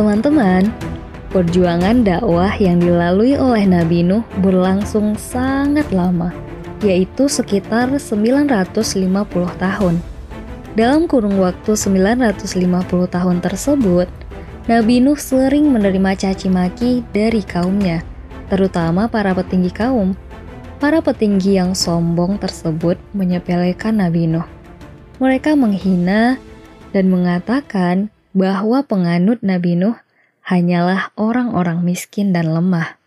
Teman-teman, perjuangan dakwah yang dilalui oleh Nabi Nuh berlangsung sangat lama, yaitu sekitar 950 tahun. Dalam kurung waktu 950 tahun tersebut, Nabi Nuh sering menerima caci maki dari kaumnya, terutama para petinggi kaum. Para petinggi yang sombong tersebut menyepelekan Nabi Nuh. Mereka menghina dan mengatakan bahwa penganut Nabi Nuh hanyalah orang-orang miskin dan lemah.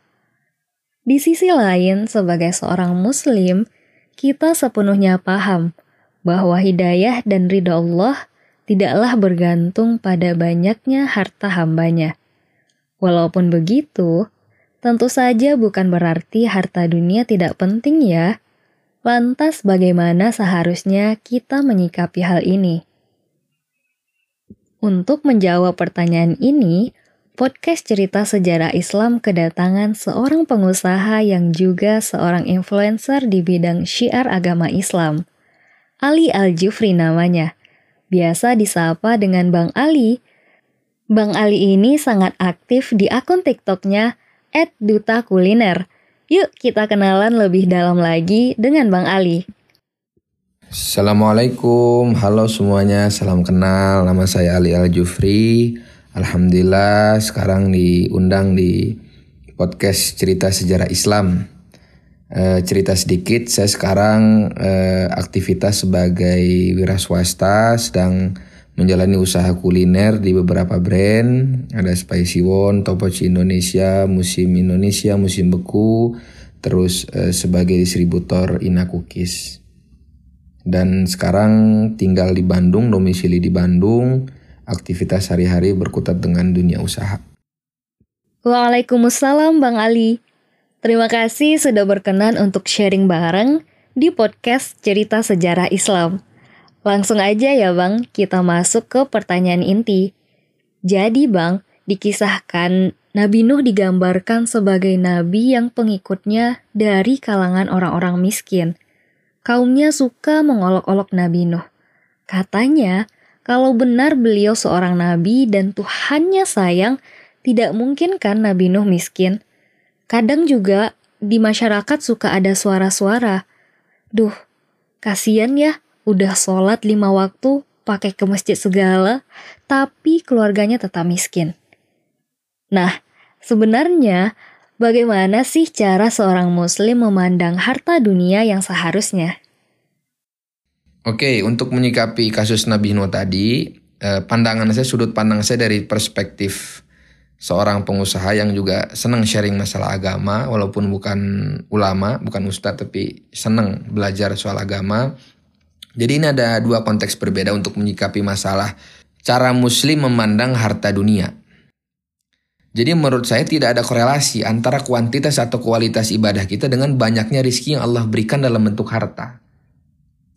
Di sisi lain, sebagai seorang Muslim, kita sepenuhnya paham bahwa hidayah dan ridha Allah tidaklah bergantung pada banyaknya harta hambanya. Walaupun begitu, tentu saja bukan berarti harta dunia tidak penting ya. Lantas bagaimana seharusnya kita menyikapi hal ini? Untuk menjawab pertanyaan ini, podcast cerita sejarah Islam kedatangan seorang pengusaha yang juga seorang influencer di bidang syiar agama Islam. Ali Al-Jufri namanya. Biasa disapa dengan Bang Ali. Bang Ali ini sangat aktif di akun TikToknya @duta_kuliner. Yuk kita kenalan lebih dalam lagi dengan Bang Ali. Assalamualaikum, halo semuanya, salam kenal. Nama saya Ali Al Jufri. Alhamdulillah sekarang diundang di podcast cerita sejarah Islam. E, cerita sedikit, saya sekarang e, aktivitas sebagai wira swasta, sedang menjalani usaha kuliner di beberapa brand. Ada Spicy One, Topoci Indonesia, Musim Indonesia, Musim Beku, terus e, sebagai distributor Ina Cookies dan sekarang tinggal di Bandung, domisili di Bandung, aktivitas sehari-hari berkutat dengan dunia usaha. Waalaikumsalam Bang Ali. Terima kasih sudah berkenan untuk sharing bareng di podcast Cerita Sejarah Islam. Langsung aja ya Bang, kita masuk ke pertanyaan inti. Jadi Bang, dikisahkan Nabi Nuh digambarkan sebagai nabi yang pengikutnya dari kalangan orang-orang miskin – kaumnya suka mengolok-olok Nabi Nuh. Katanya, kalau benar beliau seorang nabi dan Tuhannya sayang, tidak mungkin kan Nabi Nuh miskin. Kadang juga di masyarakat suka ada suara-suara. Duh, kasihan ya, udah sholat lima waktu, pakai ke masjid segala, tapi keluarganya tetap miskin. Nah, sebenarnya Bagaimana sih cara seorang muslim memandang harta dunia yang seharusnya? Oke, untuk menyikapi kasus Nabi Nuh tadi, eh, pandangan saya, sudut pandang saya dari perspektif seorang pengusaha yang juga senang sharing masalah agama, walaupun bukan ulama, bukan ustadz, tapi senang belajar soal agama. Jadi ini ada dua konteks berbeda untuk menyikapi masalah cara muslim memandang harta dunia. Jadi menurut saya tidak ada korelasi antara kuantitas atau kualitas ibadah kita dengan banyaknya rizki yang Allah berikan dalam bentuk harta.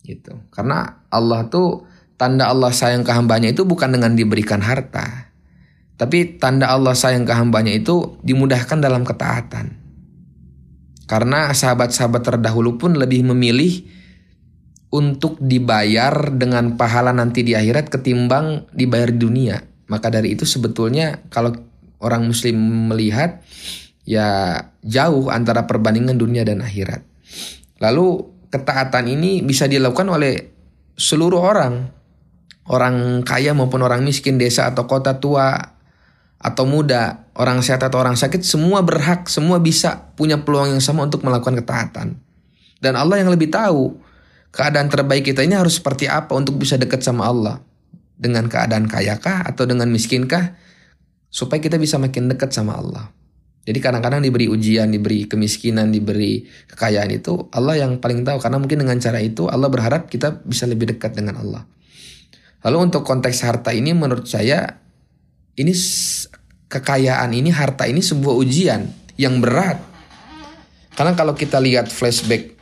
Gitu. Karena Allah tuh tanda Allah sayang ke hambanya itu bukan dengan diberikan harta. Tapi tanda Allah sayang ke hambanya itu dimudahkan dalam ketaatan. Karena sahabat-sahabat terdahulu pun lebih memilih untuk dibayar dengan pahala nanti di akhirat ketimbang dibayar di dunia. Maka dari itu sebetulnya kalau orang muslim melihat ya jauh antara perbandingan dunia dan akhirat. Lalu ketaatan ini bisa dilakukan oleh seluruh orang. Orang kaya maupun orang miskin, desa atau kota tua atau muda, orang sehat atau orang sakit, semua berhak, semua bisa punya peluang yang sama untuk melakukan ketaatan. Dan Allah yang lebih tahu keadaan terbaik kita ini harus seperti apa untuk bisa dekat sama Allah. Dengan keadaan kayakah atau dengan miskinkah? Supaya kita bisa makin dekat sama Allah. Jadi kadang-kadang diberi ujian, diberi kemiskinan, diberi kekayaan itu Allah yang paling tahu karena mungkin dengan cara itu Allah berharap kita bisa lebih dekat dengan Allah. Lalu untuk konteks harta ini menurut saya ini kekayaan ini harta ini sebuah ujian yang berat. Karena kalau kita lihat flashback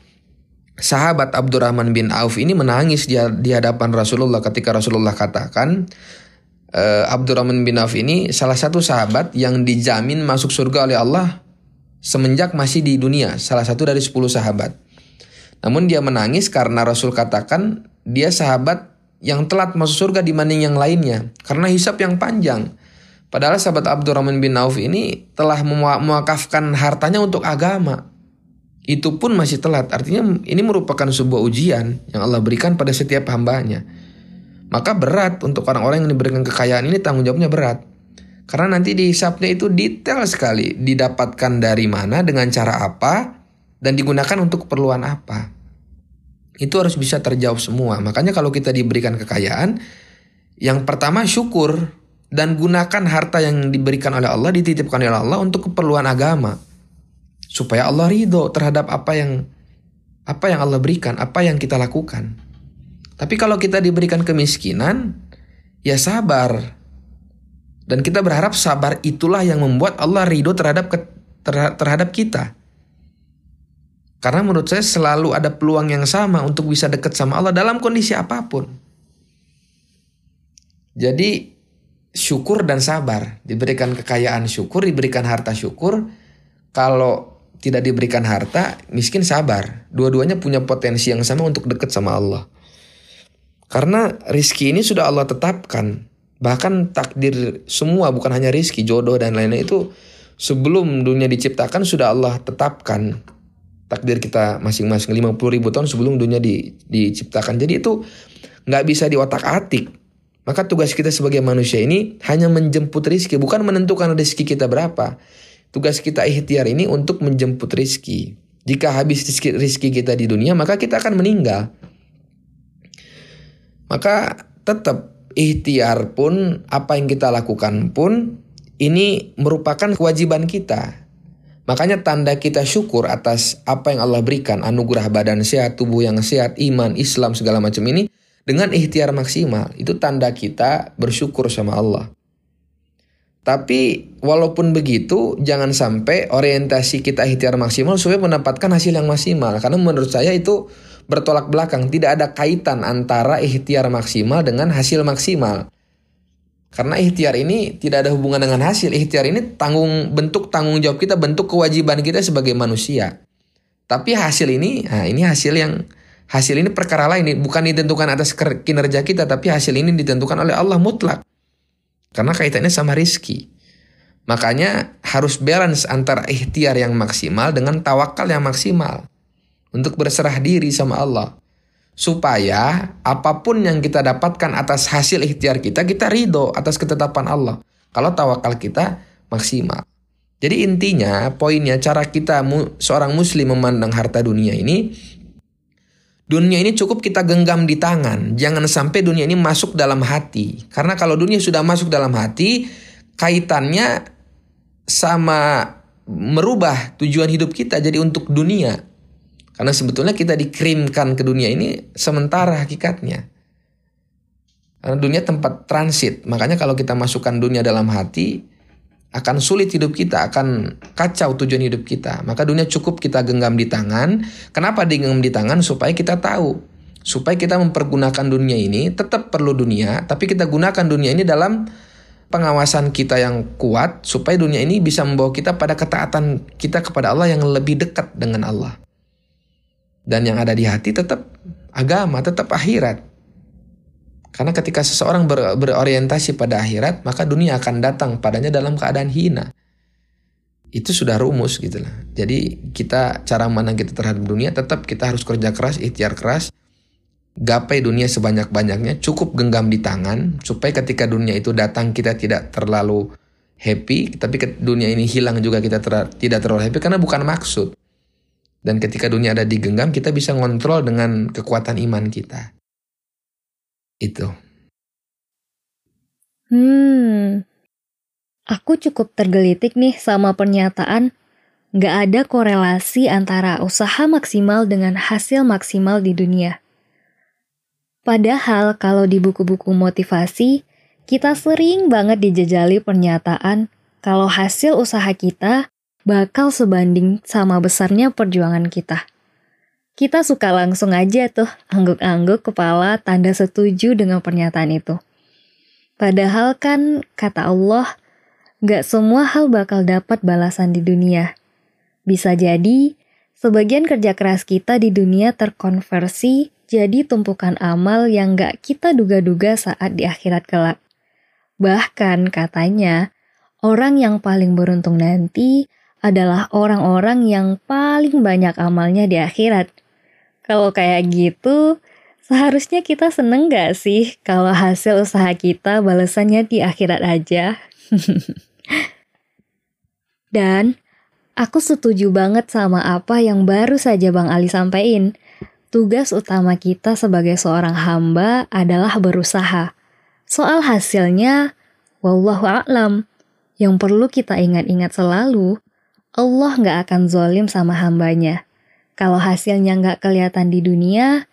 sahabat Abdurrahman bin Auf ini menangis di, di hadapan Rasulullah ketika Rasulullah katakan uh, Abdurrahman bin Auf ini salah satu sahabat yang dijamin masuk surga oleh Allah semenjak masih di dunia, salah satu dari 10 sahabat. Namun dia menangis karena Rasul katakan dia sahabat yang telat masuk surga dibanding yang lainnya karena hisap yang panjang. Padahal sahabat Abdurrahman bin Auf ini telah mewakafkan hartanya untuk agama. Itu pun masih telat. Artinya ini merupakan sebuah ujian yang Allah berikan pada setiap hambanya. Maka berat untuk orang-orang yang diberikan kekayaan ini tanggung jawabnya berat. Karena nanti dihisapnya itu detail sekali. Didapatkan dari mana, dengan cara apa, dan digunakan untuk keperluan apa. Itu harus bisa terjawab semua. Makanya kalau kita diberikan kekayaan, yang pertama syukur dan gunakan harta yang diberikan oleh Allah, dititipkan oleh Allah untuk keperluan agama. Supaya Allah ridho terhadap apa yang apa yang Allah berikan, apa yang kita lakukan. Tapi kalau kita diberikan kemiskinan, ya sabar. Dan kita berharap sabar itulah yang membuat Allah ridho terhadap terhadap kita. Karena menurut saya selalu ada peluang yang sama untuk bisa dekat sama Allah dalam kondisi apa pun. Jadi syukur dan sabar. Diberikan kekayaan syukur, diberikan harta syukur. Kalau tidak diberikan harta, miskin sabar. Dua-duanya punya potensi yang sama untuk dekat sama Allah. Karena rizki ini sudah Allah tetapkan. Bahkan takdir semua bukan hanya rizki, jodoh dan lain-lain itu sebelum dunia diciptakan sudah Allah tetapkan. Takdir kita masing-masing 50 ribu tahun sebelum dunia di, diciptakan. Jadi itu nggak bisa diotak atik maka tugas kita sebagai manusia ini hanya menjemput rizki, bukan menentukan rizki kita berapa. Tugas kita ikhtiar ini untuk menjemput rizki. Jika habis rizki, kita di dunia, maka kita akan meninggal. Maka tetap ikhtiar pun, apa yang kita lakukan pun, ini merupakan kewajiban kita. Makanya tanda kita syukur atas apa yang Allah berikan, anugerah badan sehat, tubuh yang sehat, iman, Islam, segala macam ini, dengan ikhtiar maksimal. Itu tanda kita bersyukur sama Allah. Tapi walaupun begitu, jangan sampai orientasi kita ikhtiar maksimal supaya mendapatkan hasil yang maksimal. Karena menurut saya itu bertolak belakang. Tidak ada kaitan antara ikhtiar maksimal dengan hasil maksimal. Karena ikhtiar ini tidak ada hubungan dengan hasil. Ikhtiar ini tanggung bentuk tanggung jawab kita, bentuk kewajiban kita sebagai manusia. Tapi hasil ini, nah ini hasil yang Hasil ini perkara lain, bukan ditentukan atas kinerja kita, tapi hasil ini ditentukan oleh Allah mutlak. Karena kaitannya sama rizki. Makanya harus balance antara ikhtiar yang maksimal dengan tawakal yang maksimal. Untuk berserah diri sama Allah. Supaya apa pun yang kita dapatkan atas hasil ikhtiar kita, kita ridho atas ketetapan Allah. Kalau tawakal kita maksimal. Jadi intinya, poinnya cara kita seorang muslim memandang harta dunia ini Dunia ini cukup kita genggam di tangan. Jangan sampai dunia ini masuk dalam hati. Karena kalau dunia sudah masuk dalam hati, kaitannya sama merubah tujuan hidup kita jadi untuk dunia. Karena sebetulnya kita dikirimkan ke dunia ini sementara hakikatnya. Karena dunia tempat transit. Makanya kalau kita masukkan dunia dalam hati, akan sulit hidup kita, akan kacau tujuan hidup kita. Maka dunia cukup kita genggam di tangan. Kenapa digenggam di tangan? Supaya kita tahu. Supaya kita mempergunakan dunia ini, tetap perlu dunia, tapi kita gunakan dunia ini dalam pengawasan kita yang kuat, supaya dunia ini bisa membawa kita pada ketaatan kita kepada Allah yang lebih dekat dengan Allah. Dan yang ada di hati tetap agama, tetap akhirat. Karena ketika seseorang ber, berorientasi pada akhirat, maka dunia akan datang padanya dalam keadaan hina. Itu sudah rumus gitu lah. Jadi kita cara mana kita terhadap dunia tetap kita harus kerja keras, ikhtiar keras, gapai dunia sebanyak-banyaknya, cukup genggam di tangan supaya ketika dunia itu datang kita tidak terlalu happy, tapi dunia ini hilang juga kita ter, tidak terlalu happy karena bukan maksud. Dan ketika dunia ada digenggam, kita bisa ngontrol dengan kekuatan iman kita. Itu. Hmm, aku cukup tergelitik nih sama pernyataan gak ada korelasi antara usaha maksimal dengan hasil maksimal di dunia. Padahal kalau di buku-buku motivasi, kita sering banget dijajali pernyataan kalau hasil usaha kita bakal sebanding sama besarnya perjuangan kita. Kita suka langsung aja tuh angguk-angguk kepala tanda setuju dengan pernyataan itu. Padahal kan kata Allah, gak semua hal bakal dapat balasan di dunia. Bisa jadi, sebagian kerja keras kita di dunia terkonversi jadi tumpukan amal yang gak kita duga-duga saat di akhirat kelak. Bahkan katanya, orang yang paling beruntung nanti adalah orang-orang yang paling banyak amalnya di akhirat. Kalau kayak gitu, seharusnya kita seneng gak sih kalau hasil usaha kita balasannya di akhirat aja? Dan aku setuju banget sama apa yang baru saja Bang Ali sampaikan. Tugas utama kita sebagai seorang hamba adalah berusaha. Soal hasilnya, wallahu a'lam. Yang perlu kita ingat-ingat selalu, Allah nggak akan zolim sama hambanya. Kalau hasilnya nggak kelihatan di dunia,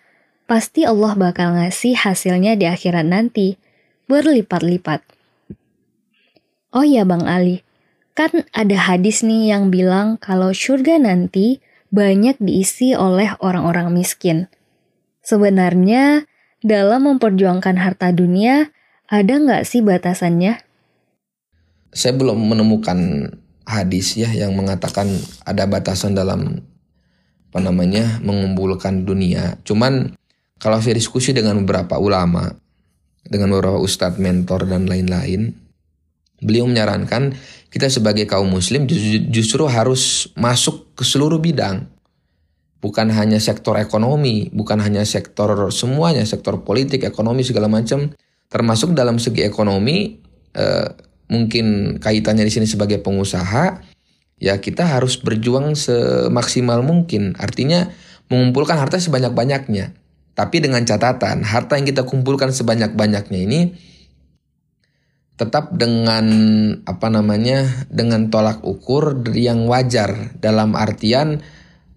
pasti Allah bakal ngasih hasilnya di akhirat nanti, berlipat-lipat. Oh ya Bang Ali, kan ada hadis nih yang bilang kalau surga nanti banyak diisi oleh orang-orang miskin. Sebenarnya, dalam memperjuangkan harta dunia, ada nggak sih batasannya? Saya belum menemukan hadis ya yang mengatakan ada batasan dalam apa namanya mengumpulkan dunia. Cuman kalau saya diskusi dengan beberapa ulama, dengan beberapa ustadz, mentor dan lain-lain, beliau menyarankan kita sebagai kaum muslim justru harus masuk ke seluruh bidang. Bukan hanya sektor ekonomi, bukan hanya sektor semuanya, sektor politik, ekonomi segala macam. Termasuk dalam segi ekonomi, eh, mungkin kaitannya di sini sebagai pengusaha, ya kita harus berjuang semaksimal mungkin. Artinya mengumpulkan harta sebanyak-banyaknya. Tapi dengan catatan, harta yang kita kumpulkan sebanyak-banyaknya ini tetap dengan apa namanya dengan tolak ukur yang wajar dalam artian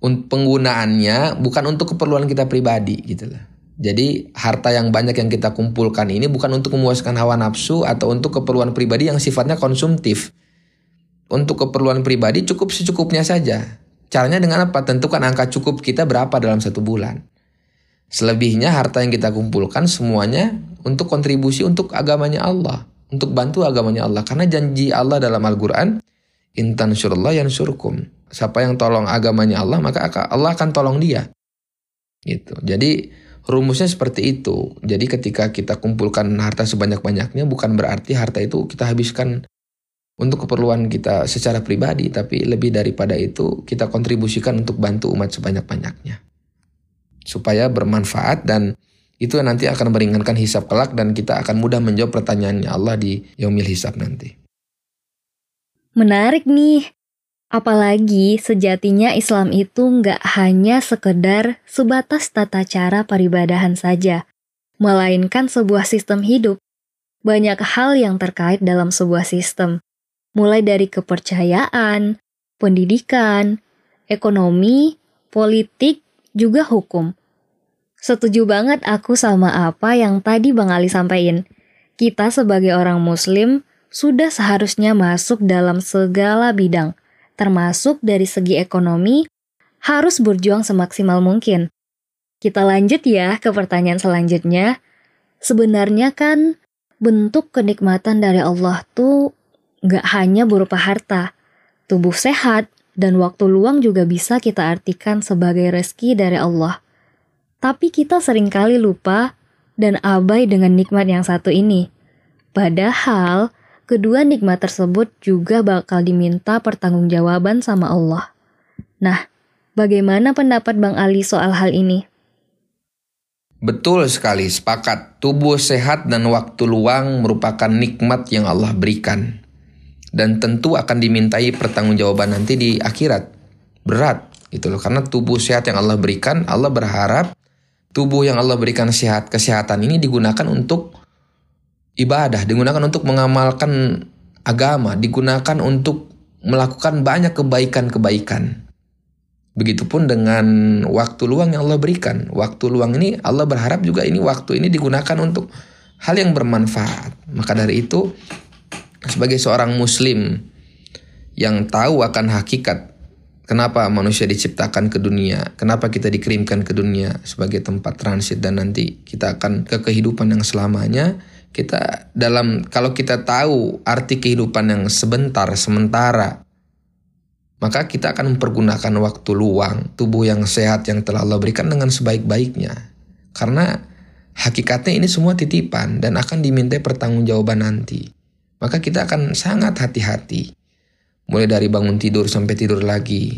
penggunaannya bukan untuk keperluan kita pribadi gitu loh. Jadi harta yang banyak yang kita kumpulkan ini bukan untuk memuaskan hawa nafsu atau untuk keperluan pribadi yang sifatnya konsumtif. Untuk keperluan pribadi cukup secukupnya saja. Caranya dengan apa? Tentukan angka cukup kita berapa dalam satu bulan. Selebihnya harta yang kita kumpulkan semuanya untuk kontribusi untuk agamanya Allah untuk bantu agamanya Allah. Karena janji Allah dalam Al-Quran, Intan surullah yang surkum. Siapa yang tolong agamanya Allah, maka Allah akan tolong dia. Gitu. Jadi rumusnya seperti itu. Jadi ketika kita kumpulkan harta sebanyak-banyaknya, bukan berarti harta itu kita habiskan untuk keperluan kita secara pribadi, tapi lebih daripada itu kita kontribusikan untuk bantu umat sebanyak-banyaknya. Supaya bermanfaat dan itu nanti akan meringankan hisap kelak dan kita akan mudah menjawab pertanyaannya Allah di yaumil hisap nanti. Menarik nih. Apalagi sejatinya Islam itu nggak hanya sekedar sebatas tata cara peribadahan saja, melainkan sebuah sistem hidup. Banyak hal yang terkait dalam sebuah sistem, mulai dari kepercayaan, pendidikan, ekonomi, politik, juga hukum. Setuju banget aku sama apa yang tadi Bang Ali sampaikan. Kita sebagai orang muslim sudah seharusnya masuk dalam segala bidang, termasuk dari segi ekonomi, harus berjuang semaksimal mungkin. Kita lanjut ya ke pertanyaan selanjutnya. Sebenarnya kan bentuk kenikmatan dari Allah tuh gak hanya berupa harta, tubuh sehat, dan waktu luang juga bisa kita artikan sebagai rezeki dari Allah. Tapi kita sering kali lupa dan abai dengan nikmat yang satu ini. Padahal, kedua nikmat tersebut juga bakal diminta pertanggungjawaban sama Allah. Nah, bagaimana pendapat Bang Ali soal hal ini? Betul sekali, sepakat. Tubuh sehat dan waktu luang merupakan nikmat yang Allah berikan. Dan tentu akan dimintai pertanggungjawaban nanti di akhirat. Berat gitu loh. Karena tubuh sehat yang Allah berikan, Allah berharap tubuh yang Allah berikan sehat kesehatan ini digunakan untuk ibadah, digunakan untuk mengamalkan agama, digunakan untuk melakukan banyak kebaikan-kebaikan. Begitupun dengan waktu luang yang Allah berikan. Waktu luang ini Allah berharap juga ini waktu ini digunakan untuk hal yang bermanfaat. Maka dari itu sebagai seorang muslim yang tahu akan hakikat Kenapa manusia diciptakan ke dunia? Kenapa kita dikirimkan ke dunia sebagai tempat transit dan nanti kita akan ke kehidupan yang selamanya? Kita dalam kalau kita tahu arti kehidupan yang sebentar, sementara, maka kita akan mempergunakan waktu luang, tubuh yang sehat yang telah Allah berikan dengan sebaik-baiknya. Karena hakikatnya ini semua titipan dan akan dimintai pertanggungjawaban nanti. maka kita akan sangat hati-hati. Mulai dari bangun tidur sampai tidur lagi.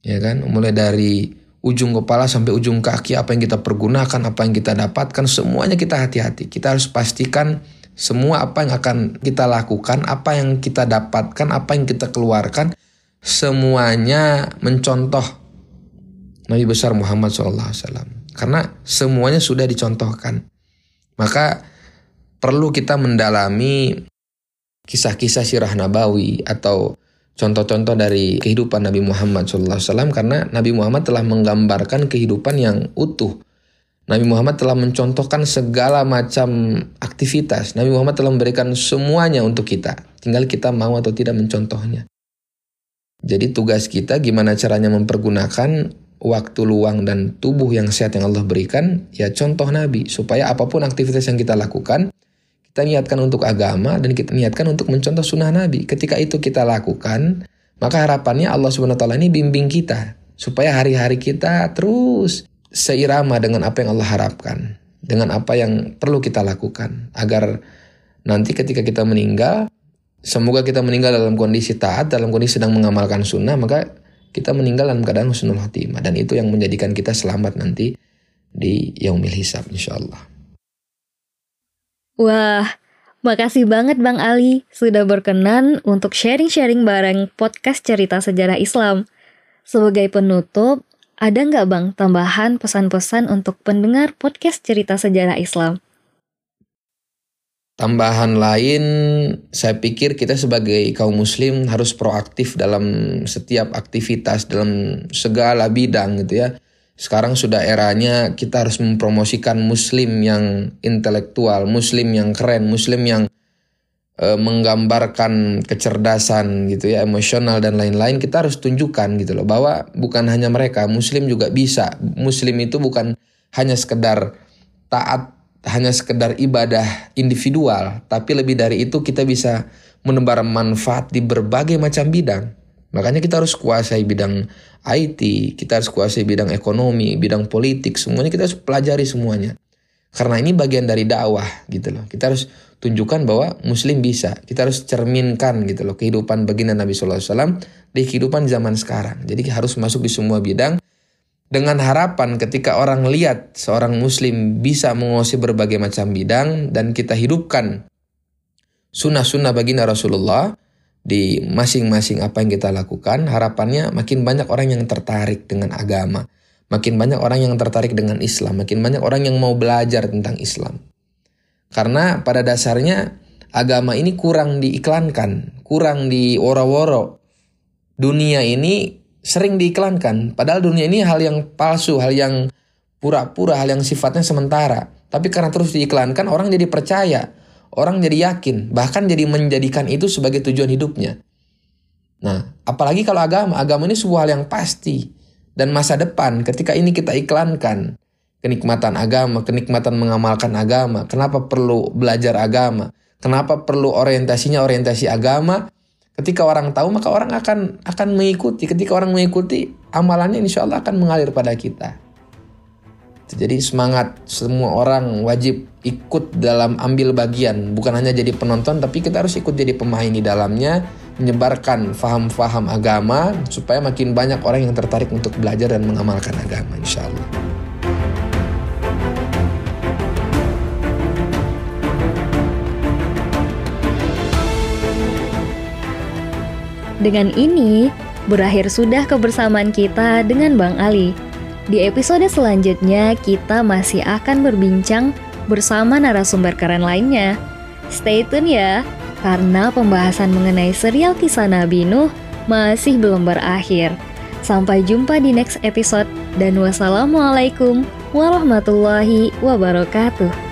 Ya kan? Mulai dari ujung kepala sampai ujung kaki apa yang kita pergunakan, apa yang kita dapatkan, semuanya kita hati-hati. Kita harus pastikan semua apa yang akan kita lakukan, apa yang kita dapatkan, apa yang kita keluarkan, semuanya mencontoh Nabi besar Muhammad SAW. Karena semuanya sudah dicontohkan. Maka perlu kita mendalami kisah-kisah sirah nabawi atau contoh-contoh dari kehidupan Nabi Muhammad SAW karena Nabi Muhammad telah menggambarkan kehidupan yang utuh. Nabi Muhammad telah mencontohkan segala macam aktivitas. Nabi Muhammad telah memberikan semuanya untuk kita. Tinggal kita mau atau tidak mencontohnya. Jadi tugas kita gimana caranya mempergunakan waktu luang dan tubuh yang sehat yang Allah berikan, ya contoh Nabi. Supaya apa pun aktivitas yang kita lakukan, kita niatkan untuk agama dan kita niatkan untuk mencontoh sunnah Nabi. Ketika itu kita lakukan, maka harapannya Allah SWT ini bimbing kita supaya hari-hari kita terus seirama dengan apa yang Allah harapkan, dengan apa yang perlu kita lakukan agar nanti ketika kita meninggal, semoga kita meninggal dalam kondisi taat, dalam kondisi sedang mengamalkan sunnah, maka kita meninggal dalam keadaan husnul khotimah dan itu yang menjadikan kita selamat nanti di yaumil hisab insyaallah. Wah, makasih banget Bang Ali sudah berkenan untuk sharing-sharing bareng podcast cerita sejarah Islam. Sebagai penutup, ada nggak Bang tambahan pesan-pesan untuk pendengar podcast cerita sejarah Islam? Tambahan lain, saya pikir kita sebagai kaum muslim harus proaktif dalam setiap aktivitas, dalam segala bidang gitu ya sekarang sudah eranya kita harus mempromosikan muslim yang intelektual, muslim yang keren, muslim yang e, menggambarkan kecerdasan gitu ya, emosional dan lain-lain. Kita harus tunjukkan gitu loh bahwa bukan hanya mereka, muslim juga bisa. Muslim itu bukan hanya sekedar taat, hanya sekedar ibadah individual, tapi lebih dari itu kita bisa menebar manfaat di berbagai macam bidang. Makanya kita harus kuasai bidang IT, kita harus kuasai bidang ekonomi, bidang politik, semuanya kita harus pelajari semuanya. Karena ini bagian dari dakwah gitu loh. Kita harus tunjukkan bahwa muslim bisa. Kita harus cerminkan gitu loh kehidupan baginda Nabi SAW di kehidupan zaman sekarang. Jadi harus masuk di semua bidang dengan harapan ketika orang lihat seorang muslim bisa menguasai berbagai macam bidang dan kita hidupkan sunnah-sunnah baginda Rasulullah, di masing-masing apa yang kita lakukan, harapannya makin banyak orang yang tertarik dengan agama, makin banyak orang yang tertarik dengan Islam, makin banyak orang yang mau belajar tentang Islam. Karena pada dasarnya agama ini kurang diiklankan, kurang di woro-woro. Dunia ini sering diiklankan, padahal dunia ini hal yang palsu, hal yang pura-pura, hal yang sifatnya sementara. Tapi karena terus diiklankan, orang jadi percaya Orang jadi yakin, bahkan jadi menjadikan itu sebagai tujuan hidupnya. Nah, apalagi kalau agama, agama ini sebuah hal yang pasti. Dan masa depan ketika ini kita iklankan, kenikmatan agama, kenikmatan mengamalkan agama, kenapa perlu belajar agama, kenapa perlu orientasinya orientasi agama, ketika orang tahu maka orang akan akan mengikuti, ketika orang mengikuti, amalannya insya Allah akan mengalir pada kita. Jadi semangat semua orang wajib ikut dalam ambil bagian, bukan hanya jadi penonton tapi kita harus ikut jadi pemain di dalamnya, menyebarkan faham-faham agama supaya makin banyak orang yang tertarik untuk belajar dan mengamalkan agama insya Allah. Dengan ini, berakhir sudah kebersamaan kita dengan Bang Ali. Di episode selanjutnya, kita masih akan berbincang bersama narasumber keren lainnya. Stay tune ya, karena pembahasan mengenai serial kisah Nabi Nuh masih belum berakhir. Sampai jumpa di next episode, dan wassalamualaikum warahmatullahi wabarakatuh.